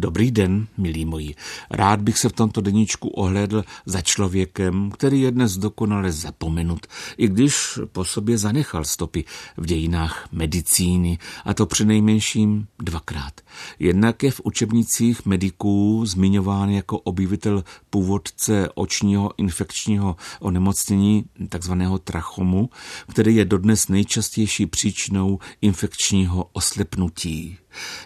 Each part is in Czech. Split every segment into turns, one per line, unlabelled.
Dobrý den, milí moji. Rád bych se v tomto deníčku ohlédl za člověkem, který je dnes dokonale zapomenut, i když po sobě zanechal stopy v dějinách medicíny, a to přinejmenším dvakrát. Jednak je v učebnicích mediků zmiňován jako objevitel původce očního infekčního onemocnění, takzvaného trachomu, který je dodnes nejčastější příčinou infekčního oslepnutí.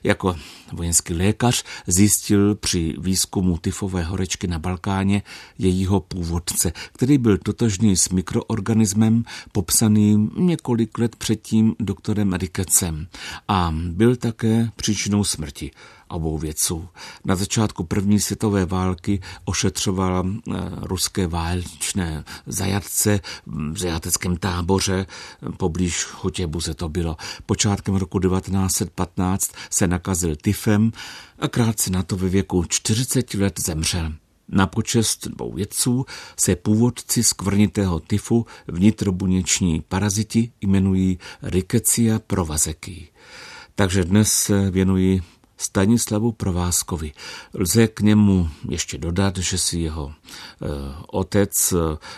Jako vojenský lékař zjistil při výzkumu tyfové horečky na Balkáně jejího původce, který byl totožný s mikroorganismem popsaným několik let předtím doktorem Rikecem a byl také příčinou smrti obou věců. Na začátku první světové války ošetřoval eh, ruské válečné zajatce v zajateckém táboře, poblíž Chotěbuze to bylo. Počátkem roku 1915 se nakazil tyfem a krátce na to ve věku 40 let zemřel. Na počest dvou vědců se původci skvrnitého tyfu vnitrobuněční paraziti jmenují Rickettsia provazeky. Takže dnes se věnují Stanislavu Provázkovi. Lze k němu ještě dodat, že si jeho e, otec, e,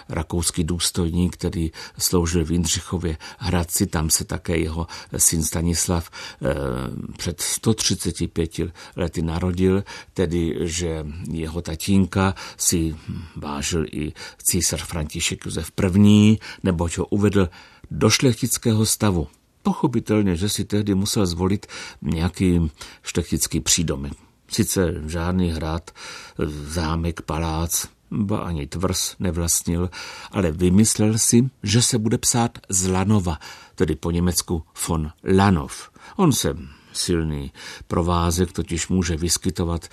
rakouský důstojník, který sloužil v Jindřichově Hradci, tam se také jeho syn Stanislav před 135 lety narodil, tedy že jeho tatínka si vážil i císař František Josef I., neboť ho uvedl do šlechtického stavu. Pochopitelně, že si tehdy musel zvolit nějaký šlechtický přídomy. Sice žádný hrad, zámek, palác, ba ani tvrz nevlastnil, ale vymyslel si, že se bude psát z Lanova, tedy po německu von Lanov. On se silný provázek totiž může vyskytovat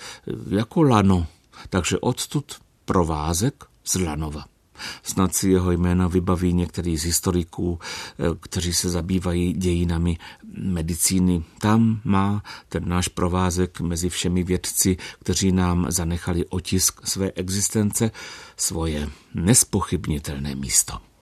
jako lano, takže odtud provázek z Lanova. Snad si jeho jméno vybaví některý z historiků, eh, kteří se zabývají dějinami medicíny. Tam má ten náš provázek mezi všemi vědci, kteří nám zanechali otisk své existence, svoje nespochybnitelné místo.